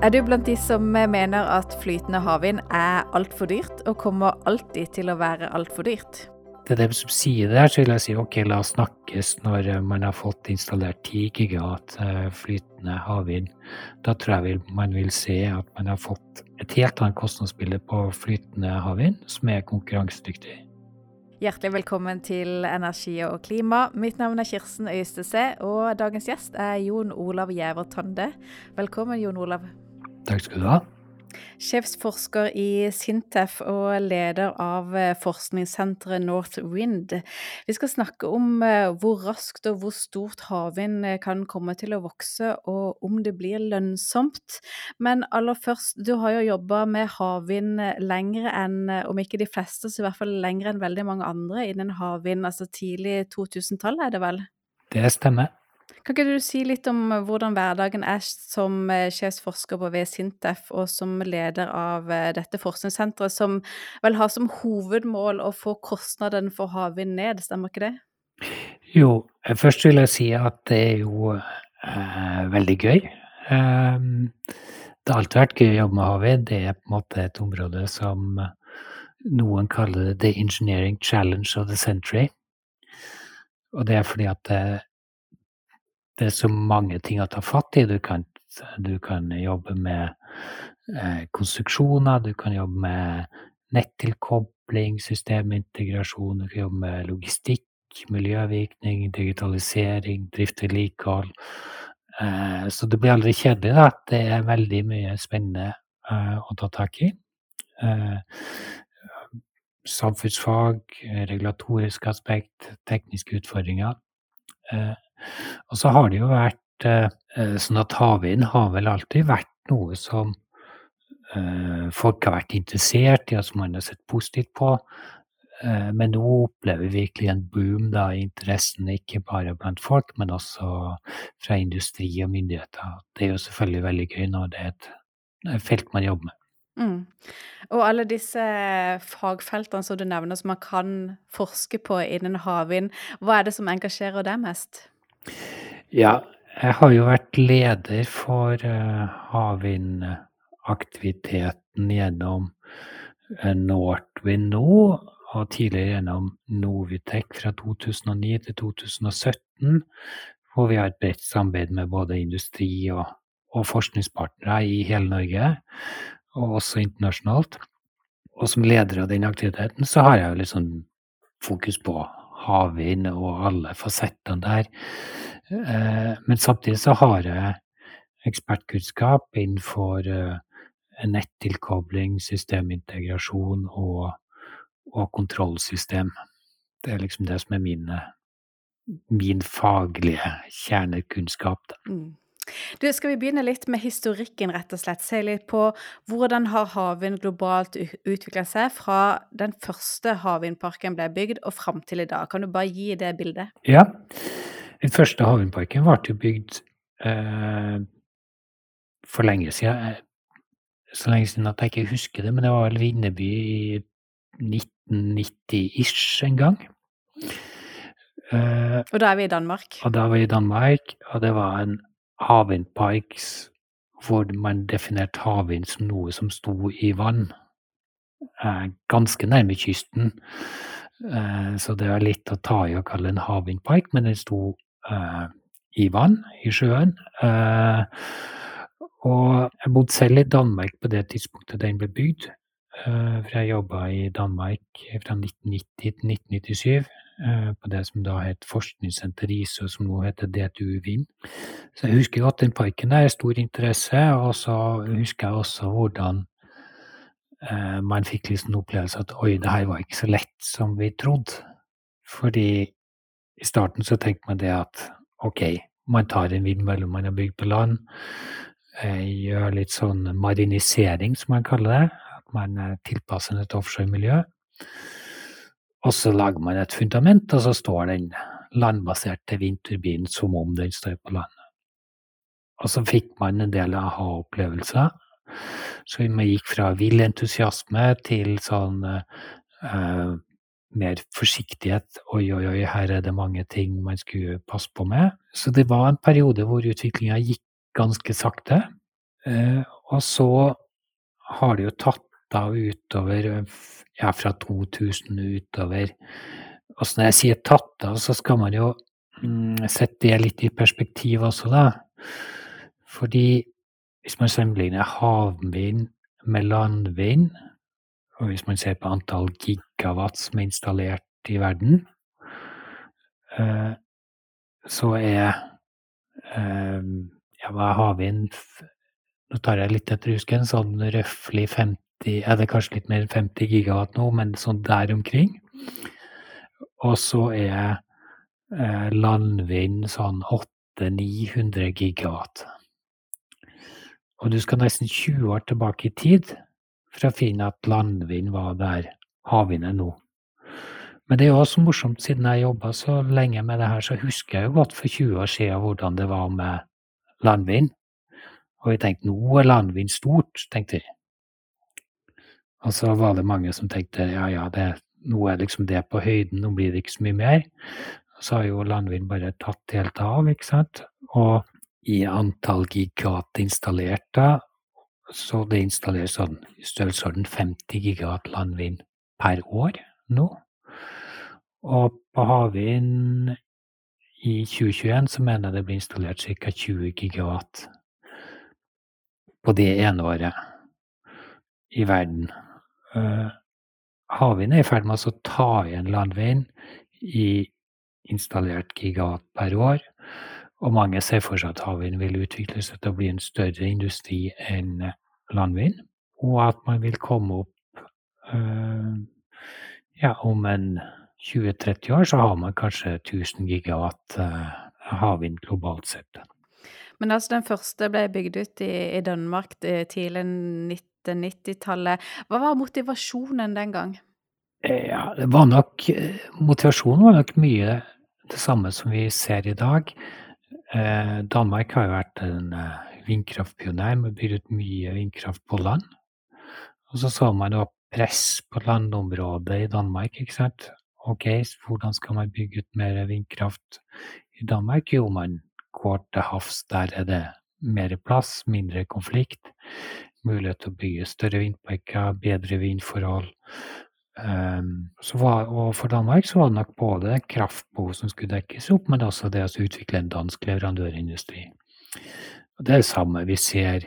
Er du blant de som mener at flytende havvind er altfor dyrt, og kommer alltid til å være altfor dyrt? Til dem som sier det, her, så vil jeg si ok, la oss snakkes når eh, man har fått installert 10 gigawatt eh, flytende havvind. Da tror jeg man vil se at man har fått et helt annet kostnadsbilde på flytende havvind, som er konkurransedyktig. Hjertelig velkommen til Energi og klima. Mitt navn er Kirsten Øystese, og dagens gjest er Jon Olav Gjæver Tande. Velkommen, Jon Olav. Takk skal du ha. Sjefsforsker i Sintef og leder av eh, forskningssenteret Northwind. Vi skal snakke om eh, hvor raskt og hvor stort havvind eh, kan komme til å vokse, og om det blir lønnsomt. Men aller først, du har jo jobba med havvind lenger enn, om ikke de fleste, så i hvert fall lenger enn veldig mange andre innen havvind, altså tidlig 2000-tall er det vel? Det stemmer. Kan ikke du si litt om eh, hvordan hverdagen er som eh, sjefsforsker på ved Sintef og som leder av eh, dette forskningssenteret, som vel har som hovedmål å få kostnaden for havvind ned, stemmer ikke det? Jo, først vil jeg si at det er jo eh, veldig gøy. Eh, det har alltid vært gøy å jobbe med havvind. Det er på en måte et område som noen kaller det the engineering challenge of the century. Og det er fordi at det, det er så mange ting å ta fatt i. Du kan, du kan jobbe med eh, konstruksjoner, du kan jobbe med nettilkobling, systemintegrasjon, du kan jobbe med logistikk, miljøvirkning, digitalisering, drift vedlikehold. Eh, så det blir aldri kjedelig. da, Det er veldig mye spennende eh, å ta tak i. Eh, samfunnsfag, regulatorisk aspekt, tekniske utfordringer. Eh, og så har det jo vært eh, sånn at havvind har vel alltid vært noe som eh, folk har vært interessert i, og som man har sett positivt på. Eh, men nå opplever vi virkelig en boom da, i interessen, ikke bare blant folk, men også fra industri og myndigheter. Det er jo selvfølgelig veldig gøy når det er et felt man jobber med. Mm. Og alle disse fagfeltene som du nevner som man kan forske på innen havvind, hva er det som engasjerer deg mest? Ja, jeg har jo vært leder for uh, havvindaktiviteten gjennom uh, Northwind nå, og tidligere gjennom Novitec fra 2009 til 2017, hvor vi har et bredt samarbeid med både industri og, og forskningspartnere i hele Norge, og også internasjonalt. Og som leder av den aktiviteten så har jeg jo litt sånn fokus på havvind og alle fasettene der. Eh, men samtidig så har jeg ekspertkunnskap innenfor eh, nettilkobling, systemintegrasjon og, og kontrollsystem. Det er liksom det som er min, min faglige kjernekunnskap. Mm. Du, skal vi begynne litt med historikken, rett og slett. Se litt på hvordan har havvind globalt utvikla seg fra den første havvindparken ble bygd og fram til i dag. Kan du bare gi det bildet? Ja. Den første havvindparken ble jo bygd eh, for lenge siden. Eh, så lenge siden at jeg ikke husker det, men det var vel Vindeby i 1990-ish en gang. Eh, og da er vi i Danmark? Og da var vi i Danmark, og det var en havvindparks hvor man definerte havvind som noe som sto i vann. Eh, ganske nærme kysten. Eh, så det er litt å ta i å kalle en havvindpark, men den sto eh, i vann, i sjøen. Og jeg bodde selv i Danmark på det tidspunktet den ble bygd. For jeg jobba i Danmark fra 1990 til 1997. Eh, på det som da het Forskningssenter RISE, og som nå heter DTU Vind. Så jeg husker godt den parken der, stor interesse. Og så husker jeg også hvordan eh, man fikk liksom opplevelse at oi, det her var ikke så lett som vi trodde. Fordi i starten så tenkte man det at ok, man tar en vindmølle man har bygd på land. Eh, gjør litt sånn marinisering, som man kaller det. At man tilpasser et offshoremiljø. Og så lager man et fundament, og så står den landbaserte vindturbinen som om den står på land. Og så fikk man en del aha-opplevelser. Så man gikk fra vill entusiasme til sånn eh, mer forsiktighet. Oi, oi, oi, her er det mange ting man skulle passe på med. Så det var en periode hvor utviklinga gikk ganske sakte. Eh, og så har det jo tatt av utover ja, fra 2000 utover. Og så når jeg sier tatt av, så skal man jo mm, sette det litt i perspektiv også, da. Fordi hvis man sammenligner havvind med landvind, og hvis man ser på antall gigawatt som er installert i verden, eh, så er eh, ja, havvind Nå tar jeg litt etter husken, sånn røftlig 50 Er det kanskje litt mer enn 50 gigawatt nå, men sånn der omkring. Og så er eh, landvind sånn 800-900 gigawatt. Og du skal nesten 20 år tilbake i tid for å finne at landvind var der havvind er nå. Men det er jo også morsomt, siden jeg jobba så lenge med det her, så husker jeg jo godt for 20 år siden hvordan det var med landvind. Og jeg tenkte nå er landvind stort, tenkte jeg. Og så var det mange som tenkte ja ja, det, nå er liksom det på høyden, nå blir det ikke så mye mer. Så har jo landvind bare tatt helt av, ikke sant. Og i antall gigawatt installert da, så det installeres sånn i størrelsesorden 50 gigawatt landvind per år nå. Og på havvind i 2021 så mener jeg det blir installert ca. 20 gigawatt på det ene året i verden. Uh, havvind er i ferd med å ta igjen landvind i installert gigawatt per år. Og mange ser for seg at havvind vil utvikle seg til å bli en større industri enn landvind, og at man vil komme opp øh, ja, om en 20-30 år så har man kanskje 1000 gigawatt øh, havvind globalt sett. Men altså den første ble bygd ut i, i Danmark tidlig 1990-tallet. Hva var motivasjonen den gang? Ja, det var nok Motivasjonen var nok mye det samme som vi ser i dag. Eh, Danmark har jo vært en vindkraftpioner med å bygge ut mye vindkraft på land. Og så så man jo press på landområdet i Danmark, ikke sant. Ok, hvordan skal man bygge ut mer vindkraft i Danmark? Jo, man går til havs. Der er det mer plass, mindre konflikt. Mulighet til å bygge større vindparker, bedre vindforhold. Um, var, og for Danmark så var det nok både kraftbehov som skulle dekkes opp, men også det å utvikle en dansk leverandørindustri. Og det er det samme vi ser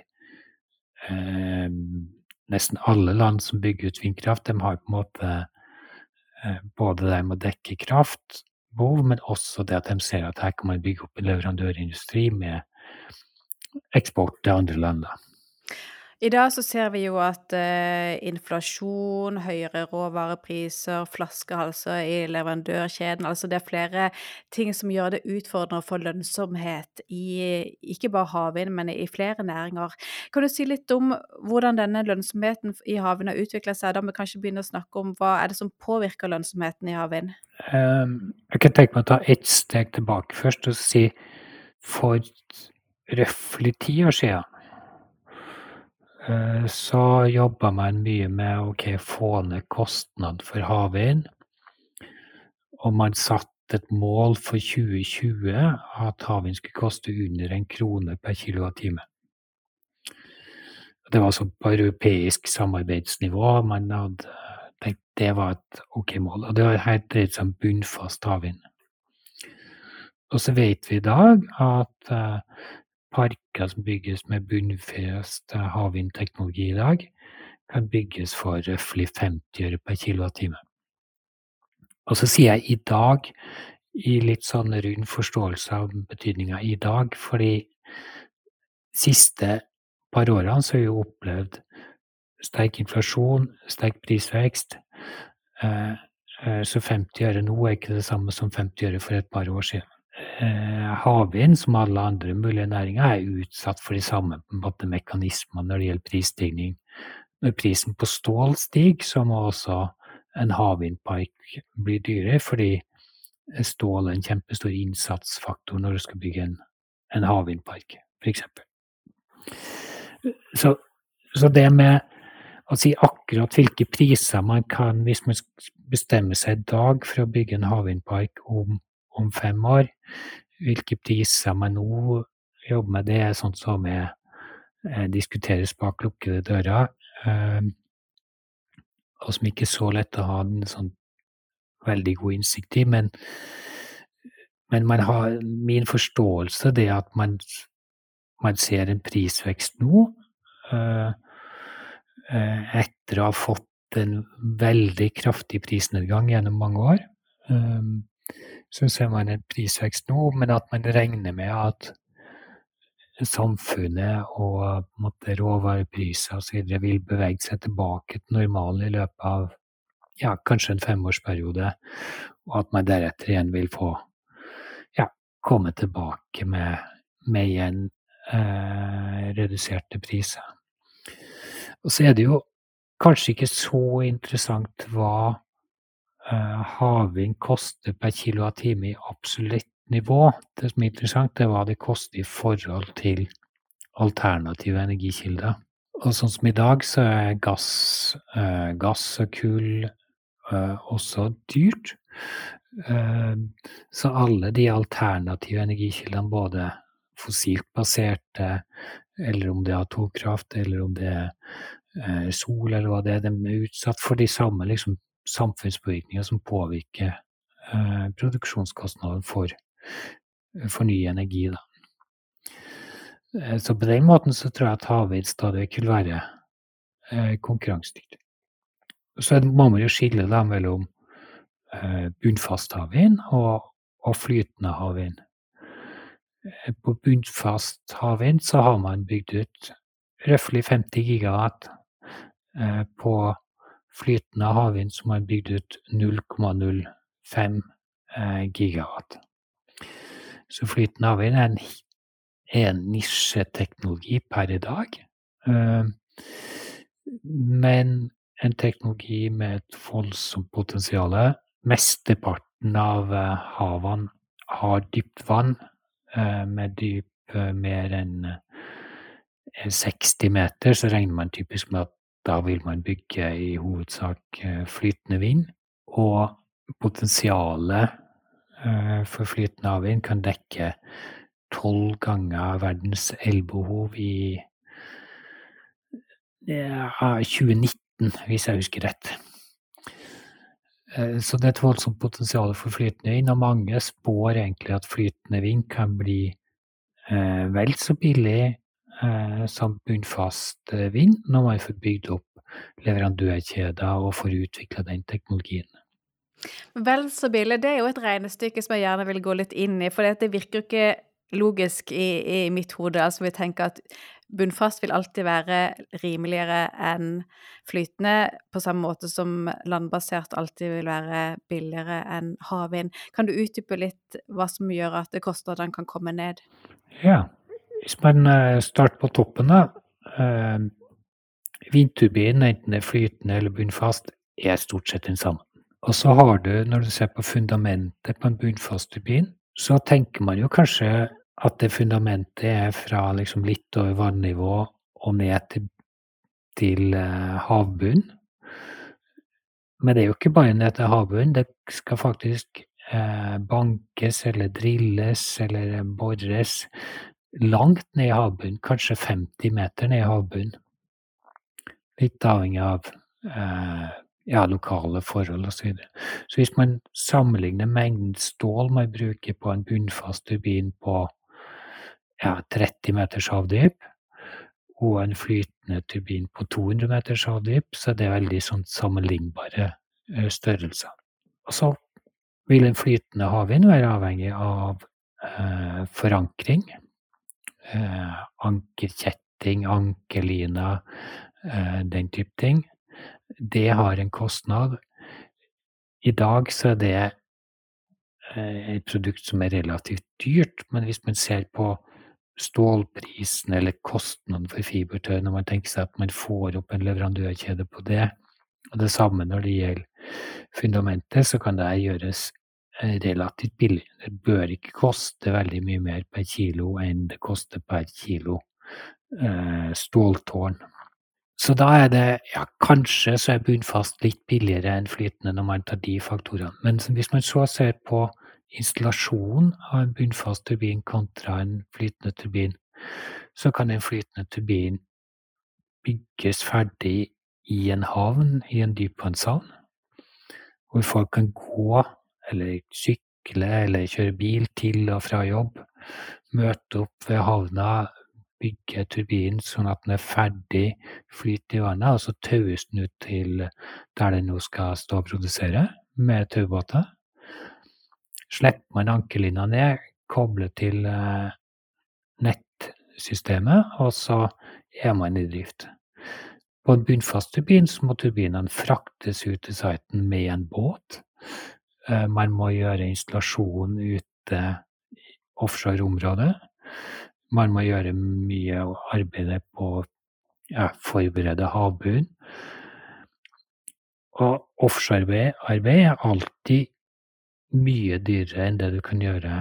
eh, nesten alle land som bygger ut vindkraft. De har på en måte eh, både det med å dekke kraftbehov, men også det at de ser at her kan man bygge opp en leverandørindustri med eksport til andre land. Da. I dag så ser vi jo at eh, inflasjon, høyere råvarepriser, flaskehalser i leverandørkjeden Altså det er flere ting som gjør det utfordrende å få lønnsomhet i ikke bare havvind, men i flere næringer. Kan du si litt om hvordan denne lønnsomheten i havvind har utvikla seg? Da vi kanskje begynne å snakke om hva er det som påvirker lønnsomheten i havvind? Um, jeg kan tenke meg å ta ett steg tilbake først og si for røftlig ti år siden så jobba man mye med å okay, få ned kostnad for havvind. Og man satte et mål for 2020 at havvind skulle koste under en krone per kilowattime. Det var altså på europeisk samarbeidsnivå. Man hadde tenkt det var et ok mål. Og det har helt dreid seg om bunnfast havvind. Og så vet vi i dag at uh, parker som bygges med bunnfast havvindteknologi i dag, kan bygges for røftlig 50 øre per kilowattime. Og så sier jeg i dag, i litt sånn rund forståelse av betydninga i dag, fordi siste par årene så har vi opplevd sterk inflasjon, sterk prisvekst. Eh, eh, så 50 øre nå er ikke det samme som 50 øre for et par år siden eh, havvind, som alle andre mulige næringer, er utsatt for de samme mekanismene når det gjelder prisstigning. Når prisen på stål stiger, så må også en havvindpark bli dyrere, fordi stål er en kjempestor innsatsfaktor når du skal bygge en, en havvindpark, f.eks. Så, så det med å si akkurat hvilke priser man kan, hvis man bestemmer seg i dag for å bygge en havvindpark om om fem år. Hvilke priser man nå jobber med, det er sånt som er diskuteres bak lukkede dører, og som ikke er så lett å ha en sånn veldig god innsikt i. Men, men har min forståelse det at man, man ser en prisvekst nå, etter å ha fått en veldig kraftig prisnedgang gjennom mange år. Så ser man en prisvekst nå, men at man regner med at samfunnet og råvarepriser osv. vil bevege seg tilbake til normalen i løpet av ja, kanskje en femårsperiode, og at man deretter igjen vil få ja, komme tilbake med, med igjen eh, reduserte priser. Og så er det jo kanskje ikke så interessant hva havvind koster per kilowattime i absolutt nivå. Det som er interessant, er hva det koster i forhold til alternative energikilder. Og sånn som i dag, så er gass, eh, gass og kull eh, også dyrt. så alle de alternative energikildene, både fossilt baserte, eller om det er atomkraft, eller om det er eh, sol eller hva det er, de er utsatt for de samme liksom, samfunnspåvirkninger som påvirker eh, produksjonskostnaden for, for ny energi. Eh, så på den måten så tror jeg at havvind stadig vil være eh, konkurransedyktig. Så må man jo skille da mellom eh, bunnfast havvind og, og flytende havvind. Eh, på bunnfast havvind så har man bygd ut røftlig 50 gigawatt Eh, på flytende havvind som har bygd ut 0,05 eh, gigawatt. Så flytende havvind er en, en nisjeteknologi per i dag. Eh, men en teknologi med et voldsomt potensial. Mesteparten av havene har dypt vann, med dyp mer enn 60 meter. Så regner man typisk med at da vil man bygge i hovedsak eh, flytende vind, og potensialet eh, for flytende havvind kan dekke tolv ganger verdens elbehov i 2019, hvis jeg husker rett. Eh, så det er et voldsomt potensial for flytende vind, og mange spår egentlig at flytende vind kan bli vel så billig eh, som bunnfast eh, vind når man får bygd opp leverandørkjeder og får utvikla den teknologien. Vel så billig, det er jo et regnestykke som jeg gjerne vil gå litt inn i. For det virker jo ikke logisk i, i mitt hode. Altså vi tenker at bunnfast vil alltid være rimeligere enn flytende, på samme måte som landbasert alltid vil være billigere enn havvind. Kan du utdype litt hva som gjør at kostnadene kan komme ned? Ja, hvis man eh, starter på toppen, da. Eh, vindturbinen, enten det er flytende eller bunnfast, er stort sett den samme. Og så har du, når du ser på fundamentet på en bunnfast turbin, så tenker man jo kanskje at det fundamentet er fra liksom litt over vannivå og ned til, til uh, havbunnen. Men det er jo ikke bare ned til havbunnen. Det skal faktisk bankes eller drilles eller bores langt ned i havbunnen, kanskje 50 meter ned i havbunnen. Litt avhengig av eh, ja, lokale forhold osv. Så, videre. så hvis man sammenligner mengden stål man bruker på en bunnfast turbin på ja, 30 meters havdyp, og en flytende turbin på 200 meters havdyp, så er det veldig sånn sammenlignbare eh, størrelser. Og så vil en flytende havvind være avhengig av eh, forankring eh, ankerkjetting, ankerlina, eh, den type ting. Det har en kostnad. I dag så er det eh, et produkt som er relativt dyrt, men hvis man ser på stålprisen eller kostnaden for fibertøy, når man tenker seg at man får opp en leverandørkjede på det, og det samme når det gjelder fundamentet, så kan det gjøres relativt billig. Det bør ikke koste veldig mye mer per kilo enn det koster per kilo eh, ståltårn. Så da er det ja, kanskje så er bunnfast litt billigere enn flytende når man tar de faktorene. Men hvis man så ser på installasjonen av en bunnfast turbin kontra en flytende turbin, så kan en flytende turbin bygges ferdig i en havn, i en dypvannshavn, hvor folk kan gå eller sykle eller kjøre bil til og fra jobb, møte opp ved havna, bygge turbinen sånn at den er ferdig, flyte i vannet, og så taues den ut til der den nå skal stå og produsere, med taubåter. Slipper man ankerlinja ned, kobler til nettsystemet, og så er man i drift. På en bunnfast turbin så må turbinene fraktes ut til siten med en båt. Man må gjøre installasjon ute i offshore-området. Man må gjøre mye arbeid på på ja, forberede havbunnen. Og offshorearbeid er alltid mye dyrere enn det du kan gjøre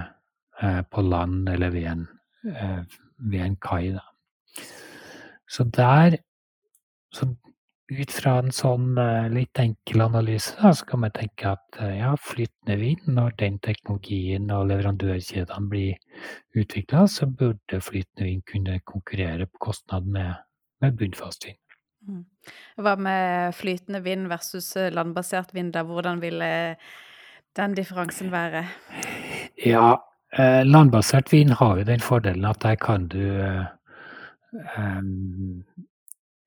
på land eller ved en, ved en kai. Da. Så der så ut fra en sånn litt enkel analyse, da, så kan vi tenke at ja, flytende vind, når den teknologien og leverandørkjedene blir utvikla, så burde flytende vind kunne konkurrere på kostnad med, med bunnfast vind. Mm. Hva med flytende vind versus landbasert vind, da? Hvordan ville den differansen være? Ja, landbasert vind har jo den fordelen at der kan du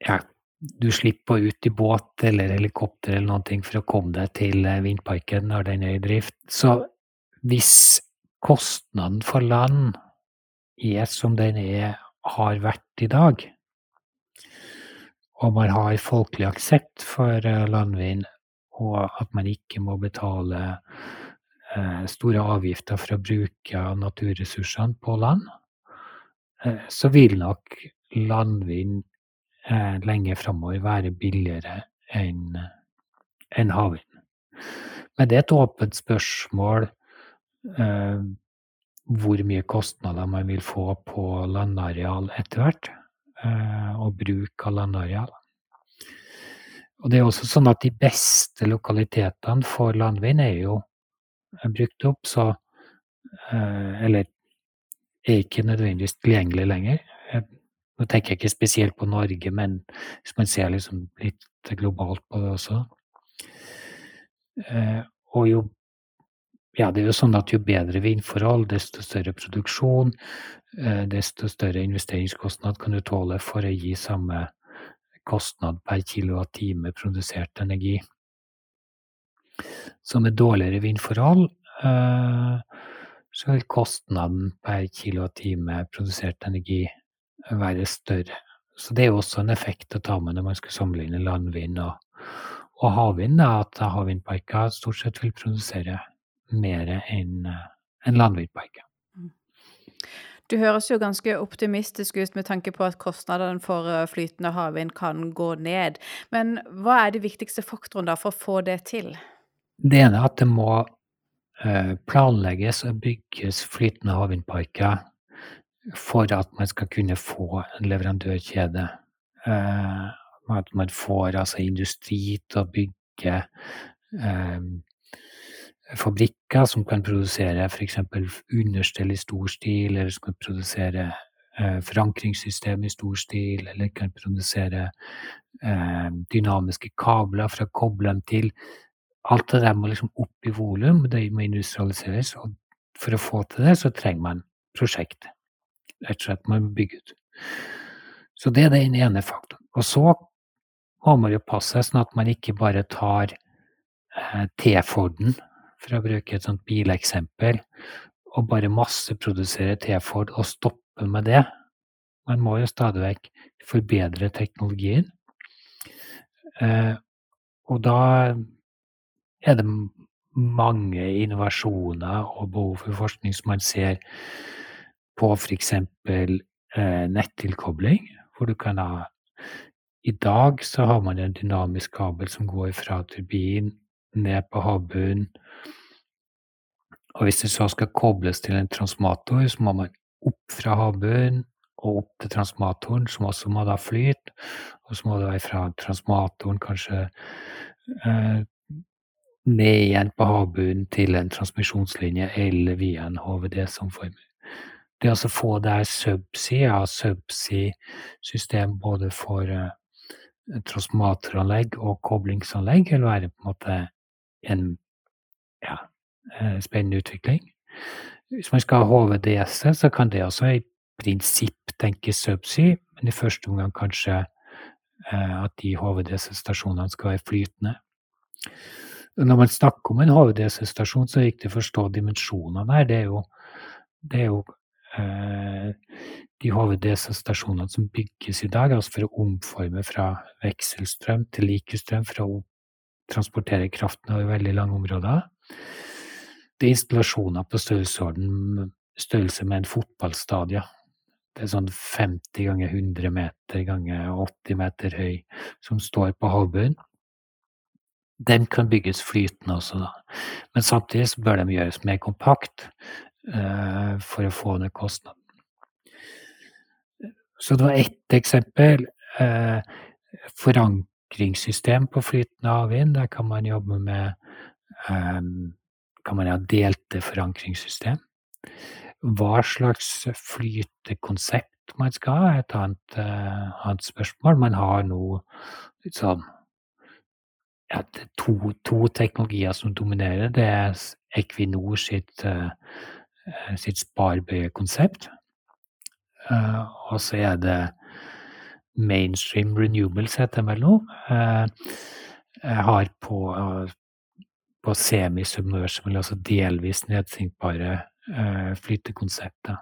ja, du slipper å ut i båt eller helikopter eller noen ting for å komme deg til vindparken når den er i drift. Så hvis kostnaden for land er som den er, har vært i dag, og man har folkelig aksept for landvind, og at man ikke må betale store avgifter for å bruke naturressursene på land, så vil nok landvind lenge framover være billigere enn en havvind. Men det er et åpent spørsmål hvor mye kostnader man vil få på landareal etter hvert, og bruk av landareal. Og det er også sånn at de beste lokalitetene for landvind er jo brukt opp, så Eller er ikke nødvendigvis tilgjengelig lenger. Nå tenker jeg ikke spesielt på Norge, men hvis man ser liksom litt globalt på det også. Og jo Ja, det er jo sånn at jo bedre vindforhold, desto større produksjon, desto større investeringskostnad kan du tåle for å gi samme kostnad per kilowattime produsert energi. Så med dårligere vindforhold så vil kostnaden per kilowattime produsert energi være større. Så det er jo også en effekt å ta med når man skal sammenligne landvind og, og havvind, at havvindparker stort sett vil produsere mer enn en landvindparker. Du høres jo ganske optimistisk ut med tanke på at kostnadene for flytende havvind kan gå ned. Men hva er de viktigste faktorene for å få det til? Det ene er at det må planlegges og bygges flytende havvindparker for at man skal kunne få en leverandørkjede. At man får altså industri til å bygge fabrikker som kan produsere f.eks. understell i stor stil, eller som kan produsere forankringssystem i stor stil, eller kan produsere dynamiske kabler for å koble dem til. Alt det der må liksom opp i volum, det må industrialiseres. Og for å få til det, så trenger man prosjekt. Rett og slett, må bygge ut. Så det er den ene faktoren. Og så må man jo passe seg sånn at man ikke bare tar T-Forden, for å bruke et sånt bileksempel, og bare masseprodusere T-Ford og stoppe med det. Man må jo stadig vekk forbedre teknologien. Og da er det mange innovasjoner og behov for forskning som man ser på f.eks. nettilkobling, hvor du kan ha I dag så har man en dynamisk kabel som går fra turbin ned på havbunnen. Og hvis det så skal kobles til en transmator, så må man opp fra havbunnen og opp til transmatoren, som også må da flyte. Og så må det være fra transmatoren kanskje ned igjen på havbunnen til en transmisjonslinje eller via en HVDC-omformer. Det å få det her subsea, ja, subsea-system både for transformatoranlegg og koblingsanlegg vil være på en måte en ja, spennende utvikling. Hvis man skal ha HVDS, så kan det også i prinsipp tenkes subsea, men i første omgang kanskje at de HVDS-stasjonene skal være flytende. Når man snakker om en HVDC-stasjon, så er det viktig å forstå dimensjonene her. Det er jo, det er jo eh, de HVDC-stasjonene som bygges i dag, altså for å omforme fra vekselstrøm til likestrøm, for å transportere kraften over veldig lange områder. Det er installasjoner på størrelse med en fotballstadie. Det er sånn 50 ganger 100 meter ganger 80 meter høy som står på havbunnen. Den kan bygges flytende også, da. Men samtidig bør de gjøres mer kompakt for å få ned kostnaden. Så det var ett eksempel. Uh, forankringssystem på flytende havvind. Der kan man jobbe med um, kan man ha delte forankringssystem. Hva slags flytekonsept man skal ha, er et annet, annet spørsmål. Man har nå sånn ja, to, to, teknologier som dominerer. Det er Equinor sitt, sitt sparebøyekonsept. Uh, og så er det Mainstream Renewables, heter det vel nå. jeg har på, på semisubmersible, altså delvis nedsinkbare Eh, flytekonseptet.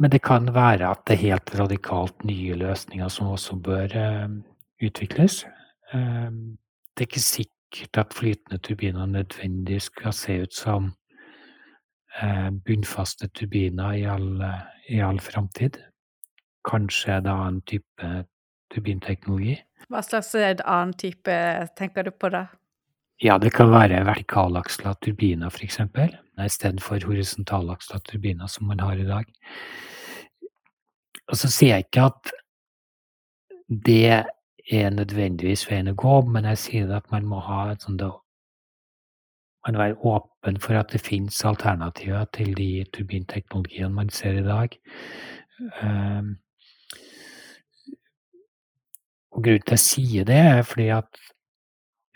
Men det kan være at det er helt radikalt nye løsninger som også bør eh, utvikles. Eh, det er ikke sikkert at flytende turbiner nødvendigvis skal se ut som bunnfaste turbiner i all, i all framtid. Kanskje en annen type turbinteknologi. Hva slags annen type tenker du på da? Ja, det kan være vertikalaksla turbiner, eksempel, istedenfor horisontalaksla turbiner som man har i dag. Og så sier jeg ikke at det er nødvendigvis veien å gå, men jeg sier at man må ha et sånt Man være åpen for at det finnes alternativer til de turbinteknologiene man ser i dag. Um, og grunnen til at jeg sier det, er fordi at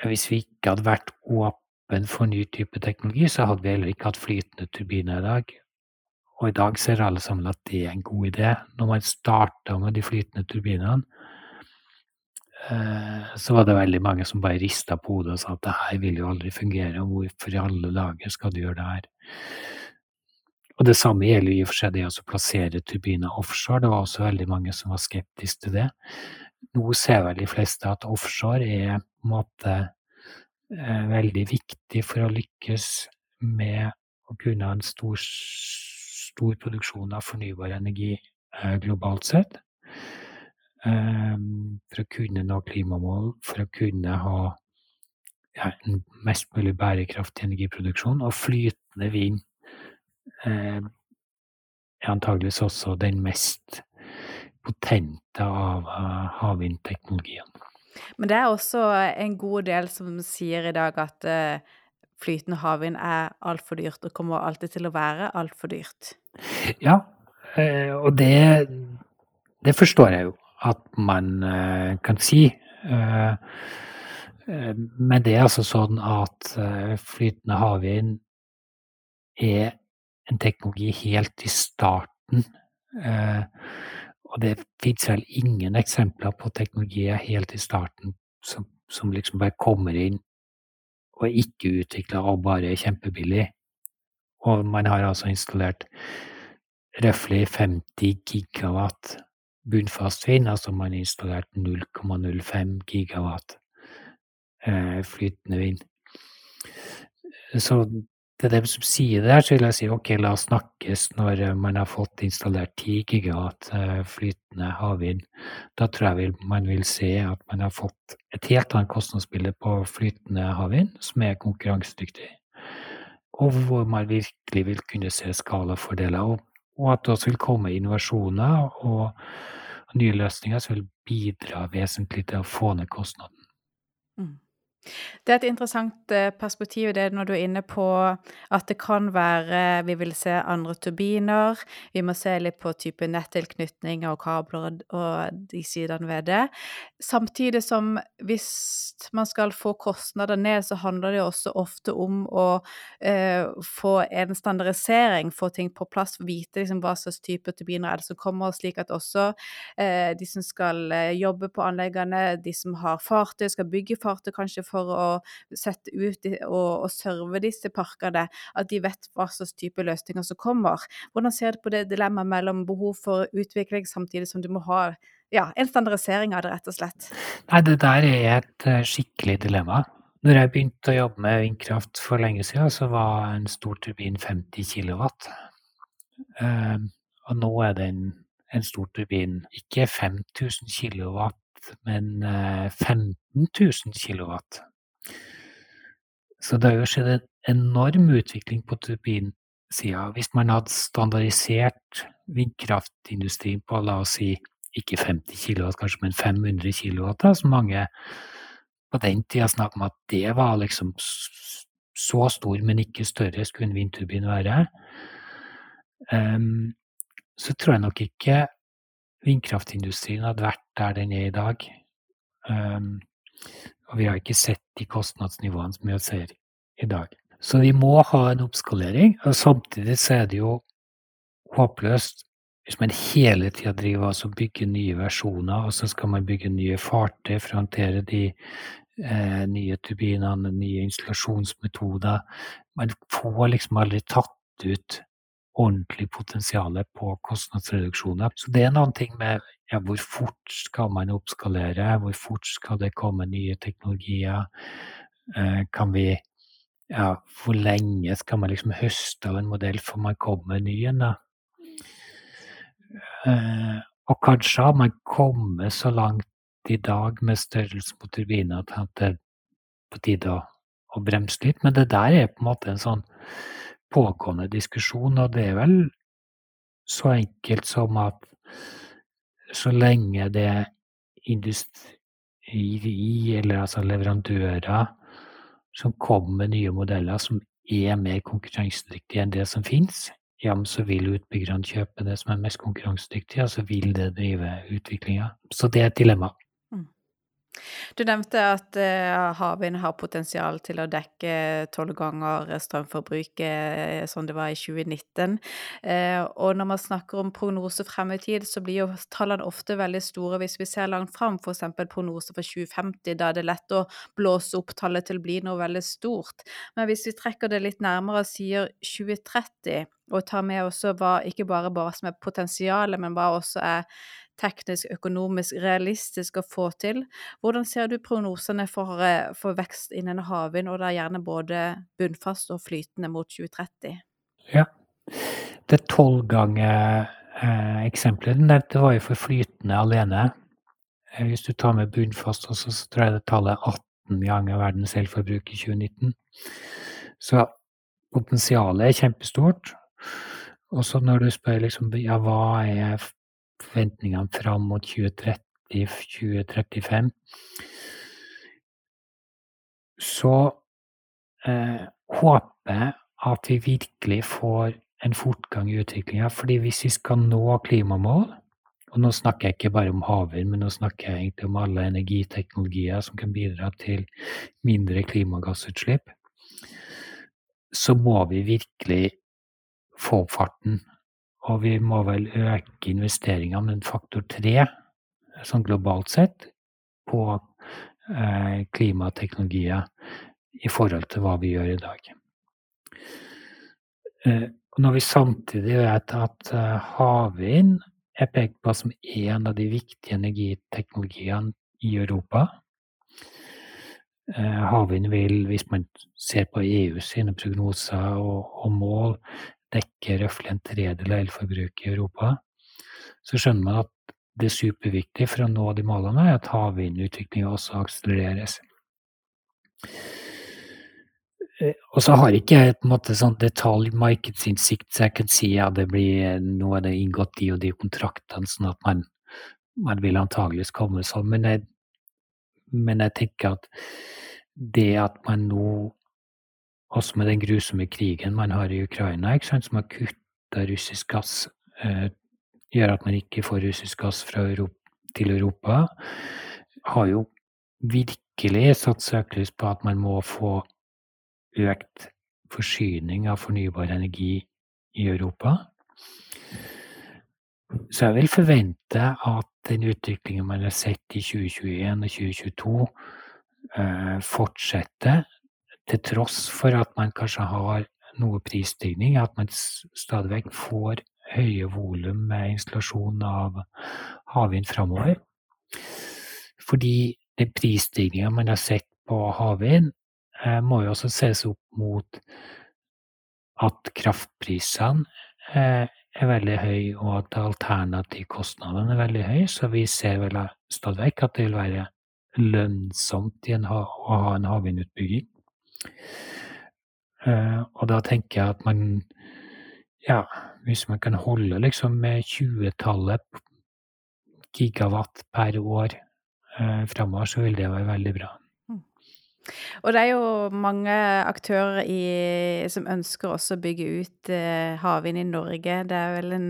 hvis vi ikke hadde vært åpen for ny type teknologi, så hadde vi heller ikke hatt flytende turbiner i dag. Og i dag ser alle sammen at det er en god idé. Når man starter med de flytende turbinene, så var det veldig mange som bare rista på hodet og sa at det her vil jo aldri fungere, og hvorfor i alle dager skal du gjøre det her? Og det samme gjelder i og for seg det å plassere turbiner offshore. Det var også veldig mange som var skeptiske til det. Nå ser vel de fleste at offshore er på en måte eh, veldig viktig for å lykkes med å kunne ha en stor, stor produksjon av fornybar energi eh, globalt sett. Um, for å kunne nå klimamål, for å kunne ha ja, en mest mulig bærekraftig energiproduksjon. Og flytende vind eh, er antageligvis også den mest potente av uh, havvindteknologiene. Men det er også en god del som sier i dag at uh, flytende havvind er altfor dyrt, og kommer alltid til å være altfor dyrt. Ja, uh, og det, det forstår jeg jo at man kan si. Men det er altså sånn at flytende havvind er en teknologi helt i starten. Og det fins vel ingen eksempler på teknologier helt i starten som, som liksom bare kommer inn og er ikke utvikla og bare er kjempebillig. Og man har altså installert røftlig 50 gigawatt bunnfast vind, altså man har installert 0,05 gigawatt eh, flytende vind. Så til dem som sier det her, så vil jeg si ok, la oss snakkes når man har fått installert 10 gigawatt eh, flytende havvind. Da tror jeg man vil se at man har fått et helt annet kostnadsbilde på flytende havvind, som er konkurransedyktig. Og hvor man virkelig vil kunne se skalafordeler. Og, og at det også vil komme innovasjoner og nye løsninger som vil bidra vesentlig til å få ned kostnaden. Mm. Det er et interessant perspektiv det når du er inne på at det kan være vi vil se andre turbiner, vi må se litt på type nettilknytninger og kabler og de sidene ved det. Samtidig som hvis man skal få kostnader ned, så handler det også ofte om å eh, få en standardisering, få ting på plass, vite liksom hva slags type turbiner er det som kommer, slik at også eh, de som skal jobbe på anleggene, de som har fartøy, skal bygge fartøy kanskje for å sette ut og, og serve disse parkene, at de vet hva slags type løsninger som kommer. Hvordan ser du på det dilemmaet mellom behov for utvikling samtidig som du må ha ja, en standardisering av det, rett og slett? Nei, det der er et eh, skikkelig dilemma. Når jeg begynte å jobbe med vindkraft for lenge siden, så var en stor turbin 50 kW. Um, og nå er den en stor turbin ikke 5000 men 15 000 kilowatt. Så det har jo skjedd en enorm utvikling på turbinsida. Hvis man hadde standardisert vindkraftindustrien på la oss si ikke 50 kilowatt, kanskje, men 500 kilowatt, da, som mange på den tida snakket om at det var liksom så stor, men ikke større skulle en vindturbin være. Um, så tror jeg nok ikke vindkraftindustrien hadde vært der den er i dag. Um, og vi har ikke sett de kostnadsnivåene som vi ser i dag. Så vi må ha en oppskalering. Og samtidig så er det jo håpløst hvis man hele tida driver og bygger nye versjoner, og så skal man bygge nye fartøy for å håndtere de eh, nye turbinene, nye installasjonsmetoder. Man får liksom aldri tatt ut ordentlig potensial på kostnadsreduksjoner. Så det er noen ting med ja, hvor fort skal man oppskalere, hvor fort skal det komme nye teknologier? Eh, kan vi ja, hvor lenge skal man liksom høste av en modell før man kommer med ny en? Eh, og kanskje har man kommet så langt i dag med størrelse på turbiner at det er på tide å, å bremse litt. Men det der er på en måte en sånn pågående diskusjon, og det er vel så enkelt som at så lenge det er industri, eller altså leverandører, som kommer med nye modeller som er mer konkurransedyktige enn det som finnes, ja, så vil utbyggerne kjøpe det som er mest konkurransedyktig, og så vil det drive utviklinga. Så det er et dilemma. Du nevnte at uh, havvind har potensial til å dekke tolv ganger strømforbruket som det var i 2019. Uh, og når man snakker om prognose frem i tid, så blir jo tallene ofte veldig store hvis vi ser langt frem, f.eks. prognose for 2050. Da er det lett å blåse opp tallet til å bli noe veldig stort. Men hvis vi trekker det litt nærmere og sier 2030, og tar med også hva ikke bare hva som er potensialet, men hva også er teknisk, økonomisk realistisk å få til. Hvordan ser du prognosene for, eh, for vekst innen havvind, og da gjerne både bunnfast og flytende mot 2030? Ja. Det tolvganger-eksempelet du nevnte, var jo for flytende alene. Eh, hvis du tar med bunnfast også, så tror jeg det tallet er 18 ganger verdens elforbruk i 2019. Så potensialet er kjempestort. Og så når du spør liksom, ja, hva er forventningene fram mot 2030-2035, så eh, håper jeg at vi virkelig får en fortgang i utviklinga. fordi hvis vi skal nå klimamål, og nå snakker jeg ikke bare om havvind, men nå snakker jeg egentlig om alle energiteknologier som kan bidra til mindre klimagassutslipp, så må vi virkelig få opp farten. Og vi må vel øke investeringene med en faktor tre, sånn globalt sett, på eh, klimateknologier i forhold til hva vi gjør i dag. Eh, når vi samtidig vet at eh, havvind er pekt på som en av de viktige energiteknologiene i Europa eh, Havvind vil, hvis man ser på EU sine prognoser og, og mål, dekker røftlig en tredel av elforbruket i Europa, så skjønner man at det er superviktig for å nå de målene at havvindutviklinga også akselereres. Eh, og så har ikke jeg på en måte sånn detaljmarkedsinnsikt, så jeg kan si at det blir nå er det inngått de og de kontraktene, sånn at man, man vil antageligvis komme sånn. Men jeg, men jeg tenker at det at man nå, også med den grusomme krigen man har i Ukraina, som har kutta russisk gass, eh, gjør at man ikke får russisk gass Europa, til Europa, har jo virkelig satt søkelys på at man må få økt forsyning av fornybar energi i Europa. Så jeg vil forvente at den utviklingen man har sett i 2021 og 2022, eh, fortsetter, til tross for at man kanskje har noe prisstigning, at man stadig vekk får høye volum med installasjon av havvind framover. Fordi den prisstigninga man har sett på havvind, eh, må jo også ses opp mot at kraftprisene eh, er veldig høye, og at alternativkostnadene er veldig høye. Så vi ser vel stadig vekk at det vil være lønnsomt å ha en havvindutbygging. Eh, og da tenker jeg at man Ja, hvis man kan holde liksom med tjuetallet gigawatt per år uh, framover, så vil det være veldig bra. Og det er jo mange aktører i, som ønsker også å bygge ut eh, havvind i Norge. Det er vel en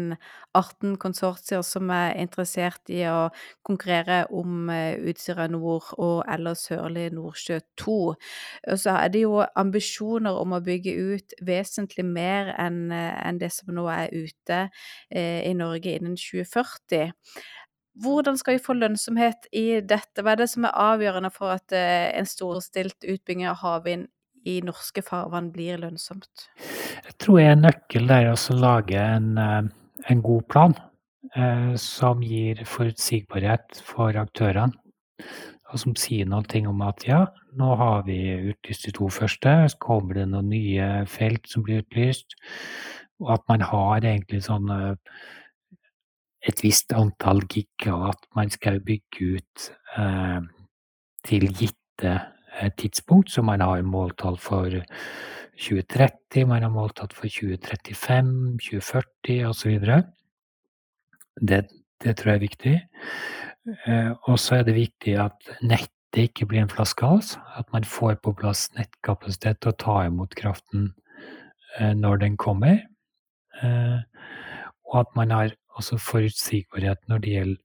18 konsortier som er interessert i å konkurrere om eh, Utsira Nord og eller Sørlig Nordsjø 2. Og så er det jo ambisjoner om å bygge ut vesentlig mer enn eh, en det som nå er ute eh, i Norge innen 2040. Hvordan skal vi få lønnsomhet i dette? Hva er det som er avgjørende for at eh, en storstilt utbygging av havvind i norske farvann blir lønnsomt? Jeg tror en nøkkel er å lage en, eh, en, god plan eh, som gir forutsigbarhet for aktørene. Og som sier noe om at ja, nå har vi utlyst de to første, så kommer det noen nye felt som blir utlyst. Og at man har egentlig sånne et visst antall gigawatt man skal bygge ut eh, til gitte eh, tidspunkt. Så man har måltall for 2030, man har måltall for 2035, 2040 osv. Det, det tror jeg er viktig. Eh, og så er det viktig at nettet ikke blir en flaskehals. At man får på plass nettkapasitet til å ta imot kraften eh, når den kommer. Eh, og at man har altså forutsigbarhet når det gjelder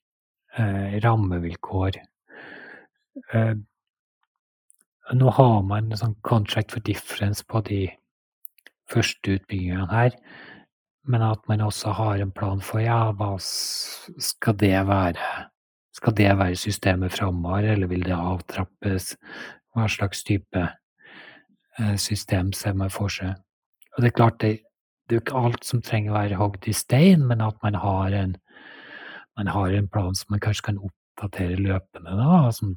eh, rammevilkår. Eh, nå har man en sånn contract for difference på de første utbyggingene her, men at man også har en plan for ja, hva skal det være? Skal det være systemet framover, eller vil det avtrappes? Hva slags type eh, system ser man for seg? Og det er klart, det, det er jo ikke alt som trenger å være hogd i stein, men at man har en, man har en plan som man kanskje kan oppdatere løpende, da, som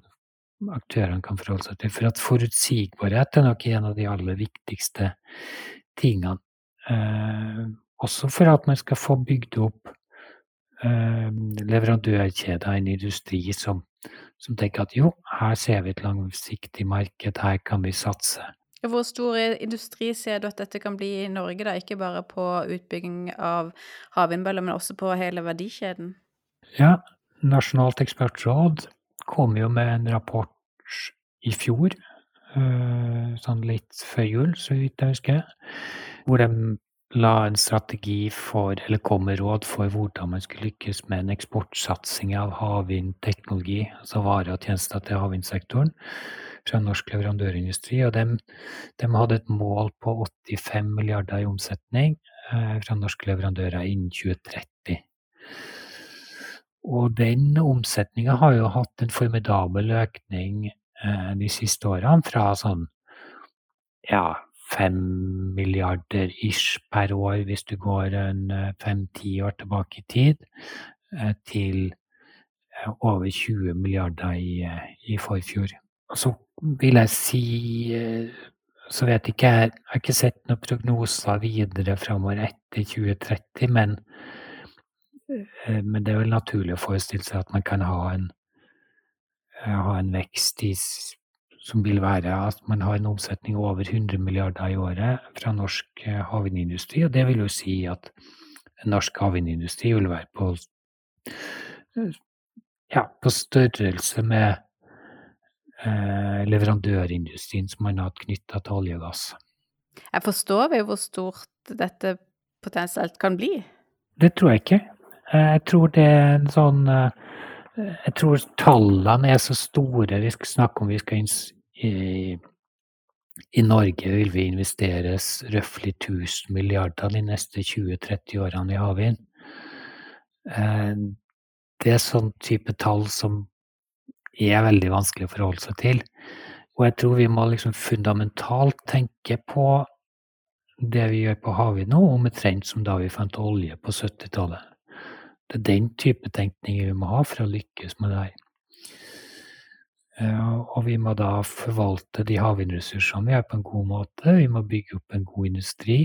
aktørene kan forholde seg til. For at forutsigbarhet er nok en av de aller viktigste tingene. Eh, også for at man skal få bygd opp eh, leverandørkjeder en industri som, som tenker at jo, her ser vi et langsiktig marked, her kan vi satse. Hvor stor industri ser du at dette kan bli i Norge, da? Ikke bare på utbygging av havvindmøller, men også på hele verdikjeden? Ja, Nasjonalt ekspertråd kom jo med en rapport i fjor, eh, sånn litt før jul, så vidt jeg husker, hvor de la en strategi for, eller kom med råd for hvordan man skulle lykkes med en eksportsatsing av havvindteknologi, altså varer og tjenester til havvindsektoren fra norsk leverandørindustri. Og de, de, hadde et mål på 85 milliarder i omsetning eh, fra norske leverandører innen 2030. Og den omsetninga har jo hatt en formidabel økning eh, de siste årene, fra sånn ja, fem milliarder ish per år hvis du går en eh, fem-ti år tilbake i tid, eh, til eh, over 20 milliarder i, i forfjor. Så vil jeg si Så vet ikke jeg Jeg har ikke sett noen prognoser videre framover etter 2030, men, men det er vel naturlig å forestille seg at man kan ha en, ha en vekst i som vil være at man har en omsetning over 100 milliarder i året fra norsk eh, havvindindustri. Og det vil jo si at norsk havvindindustri vil være på, ja, på størrelse med eh, leverandørindustrien som man har hatt knytta til olje og gass. Jeg forstår vi hvor stort dette potensielt kan bli? Det tror jeg ikke. Eh, jeg tror det er en sånn eh, Jeg tror tallene er så store. Vi skal snakke om vi skal i, i Norge vil vi investeres røftlig 1000 milliarder de neste 20-30 årene i havvind. Eh, det er sånn type tall som er veldig vanskelig å forholde seg til. Og jeg tror vi må liksom fundamentalt tenke på det vi gjør på havvind nå, omtrent som da vi fant olje på 70-tallet. Det er den type tenkning vi må ha for å lykkes med det her. Eh, og vi må da forvalte de havvindressursene vi har på en god måte. Vi må bygge opp en god industri,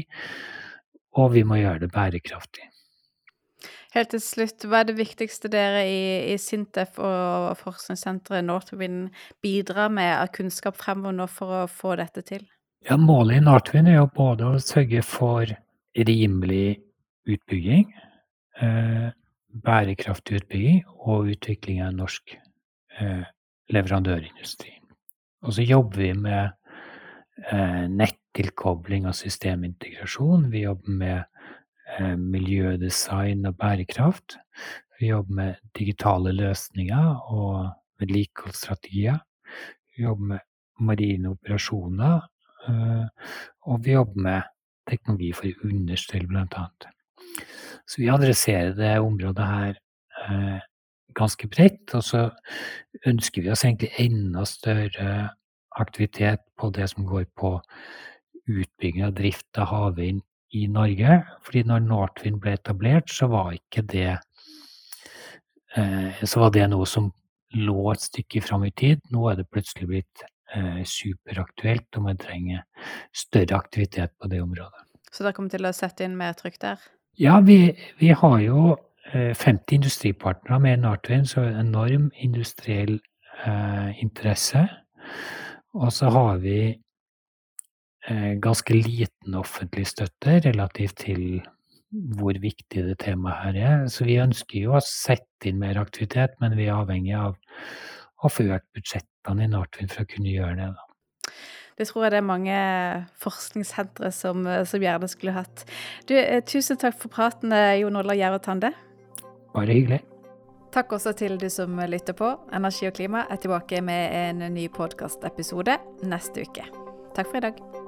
og vi må gjøre det bærekraftig. Helt til slutt, hva er det viktigste dere i, i Sintef og forskningssenteret Northwind bidrar med av kunnskap fremover nå for å få dette til? Ja, Målet i Northwind er jo både å sørge for rimelig utbygging, eh, bærekraftig utbygging og utvikling av norsk eh, leverandørindustri. Og så jobber vi med eh, nettilkobling og systemintegrasjon. Vi jobber med Eh, miljødesign og bærekraft. Vi jobber med digitale løsninger og vedlikeholdsstrategier. Vi jobber med marine operasjoner. Eh, og vi jobber med teknologi for understell, annet. Så vi adresserer det området her eh, ganske bredt. Og så ønsker vi oss egentlig enda større aktivitet på det som går på utbygging og drift av havvind i Norge. Fordi når Northwind ble etablert, så var ikke det eh, Så var det noe som lå et stykke fram i tid. Nå er det plutselig blitt eh, superaktuelt, og man trenger større aktivitet på det området. Så dere kommer til å sette inn mer trykk der? Ja, vi, vi har jo 50 industripartnere med Northwind, så enorm industriell eh, interesse. Og så har vi Eh, ganske liten offentlig støtte relativt til hvor viktig det temaet her er. Så vi ønsker jo å sette inn mer aktivitet, men vi er avhengig av å få økt budsjettene i Northwind for å kunne gjøre det. Da. Det tror jeg det er mange forskningssentre som, som gjerne skulle hatt. Du, eh, tusen takk for praten, eh, Jon Olav Gjerve Tande. Bare hyggelig. Takk også til du som lytter på. Energi og klima er tilbake med en ny podkastepisode neste uke. Takk for i dag.